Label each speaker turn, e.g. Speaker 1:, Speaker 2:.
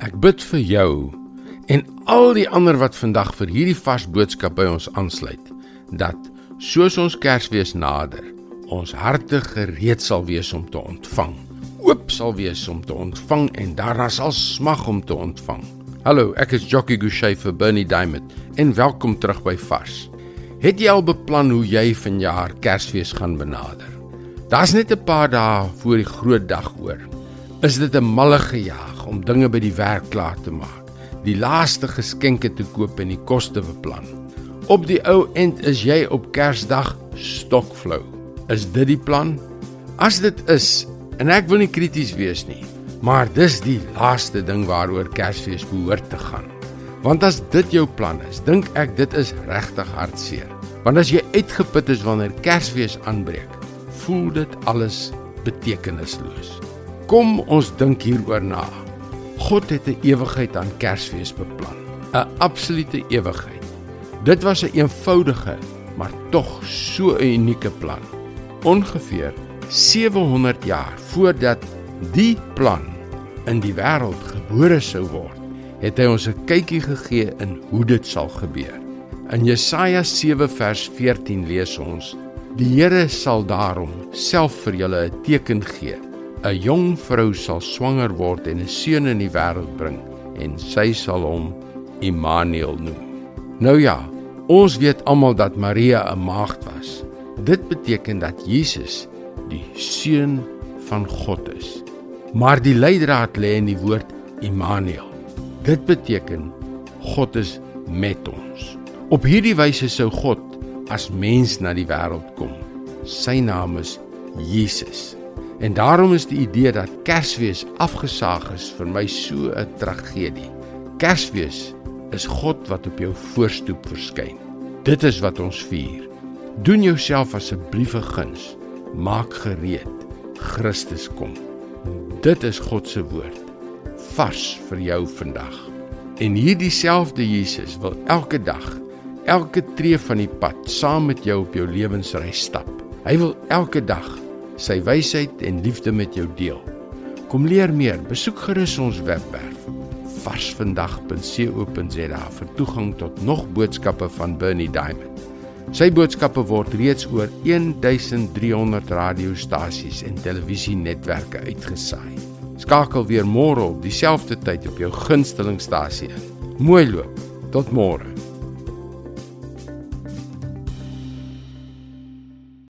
Speaker 1: Ek bid vir jou en al die ander wat vandag vir hierdie vars boodskap by ons aansluit dat soos ons Kersfees nader, ons harte gereed sal wees om te ontvang. Oop sal wees om te ontvang en daarna sal smag om te ontvang. Hallo, ek is Jockey Gouchee vir Bernie Diamond en welkom terug by Vars. Het jy al beplan hoe jy vanjaar Kersfees gaan benader? Daar's net 'n paar dae voor die groot dag oor. Is dit 'n malle gejaag om dinge by die werk klaar te maak, die laaste geskenke te koop en die kos te beplan? Op die ou end is jy op Kersdag stokflou. Is dit die plan? As dit is, en ek wil nie krities wees nie, maar dis die laaste ding waaroor Kersfees behoort te gaan. Want as dit jou plan is, dink ek dit is regtig hartseer. Want as jy uitgeput is wanneer Kersfees aanbreek, voel dit alles betekenisloos. Kom ons dink hieroor na. God het 'n ewigheid aan Kersfees beplan. 'n Absolute ewigheid. Dit was 'n een eenvoudige, maar tog so 'n unieke plan. Ongeveer 700 jaar voordat die plan in die wêreld gebore sou word, het hy ons 'n kykie gegee in hoe dit sal gebeur. In Jesaja 7 vers 14 lees ons: Die Here sal daarom self vir julle 'n teken gee 'n jong vrou sal swanger word en 'n seun in die wêreld bring en sy sal hom Immanuel noem. Nou ja, ons weet almal dat Maria 'n maagd was. Dit beteken dat Jesus die seun van God is. Maar die leidraad lê in die woord Immanuel. Dit beteken God is met ons. Op hierdie wyse sou God as mens na die wêreld kom. Sy naam is Jesus. En daarom is die idee dat Kersfees afgesaag is vir my so 'n tragedie. Kersfees is God wat op jou voorstoep verskyn. Dit is wat ons vier. Doen jouself asseblief 'n guns. Maak gereed. Christus kom. Dit is God se woord. Vars vir jou vandag. En hierdie selfde Jesus wil elke dag, elke tree van die pad saam met jou op jou lewensreis stap. Hy wil elke dag sy wysheid en liefde met jou deel. Kom leer meer, besoek gerus ons webwerf varsvandag.co.za vir toegang tot nog boodskappe van Bernie Diamond. Sy boodskappe word reeds oor 1300 radiostasies en televisienetwerke uitgesaai. Skakel weer môre op dieselfde tyd op jou gunstelingstasie in. Mooi loop. Tot môre.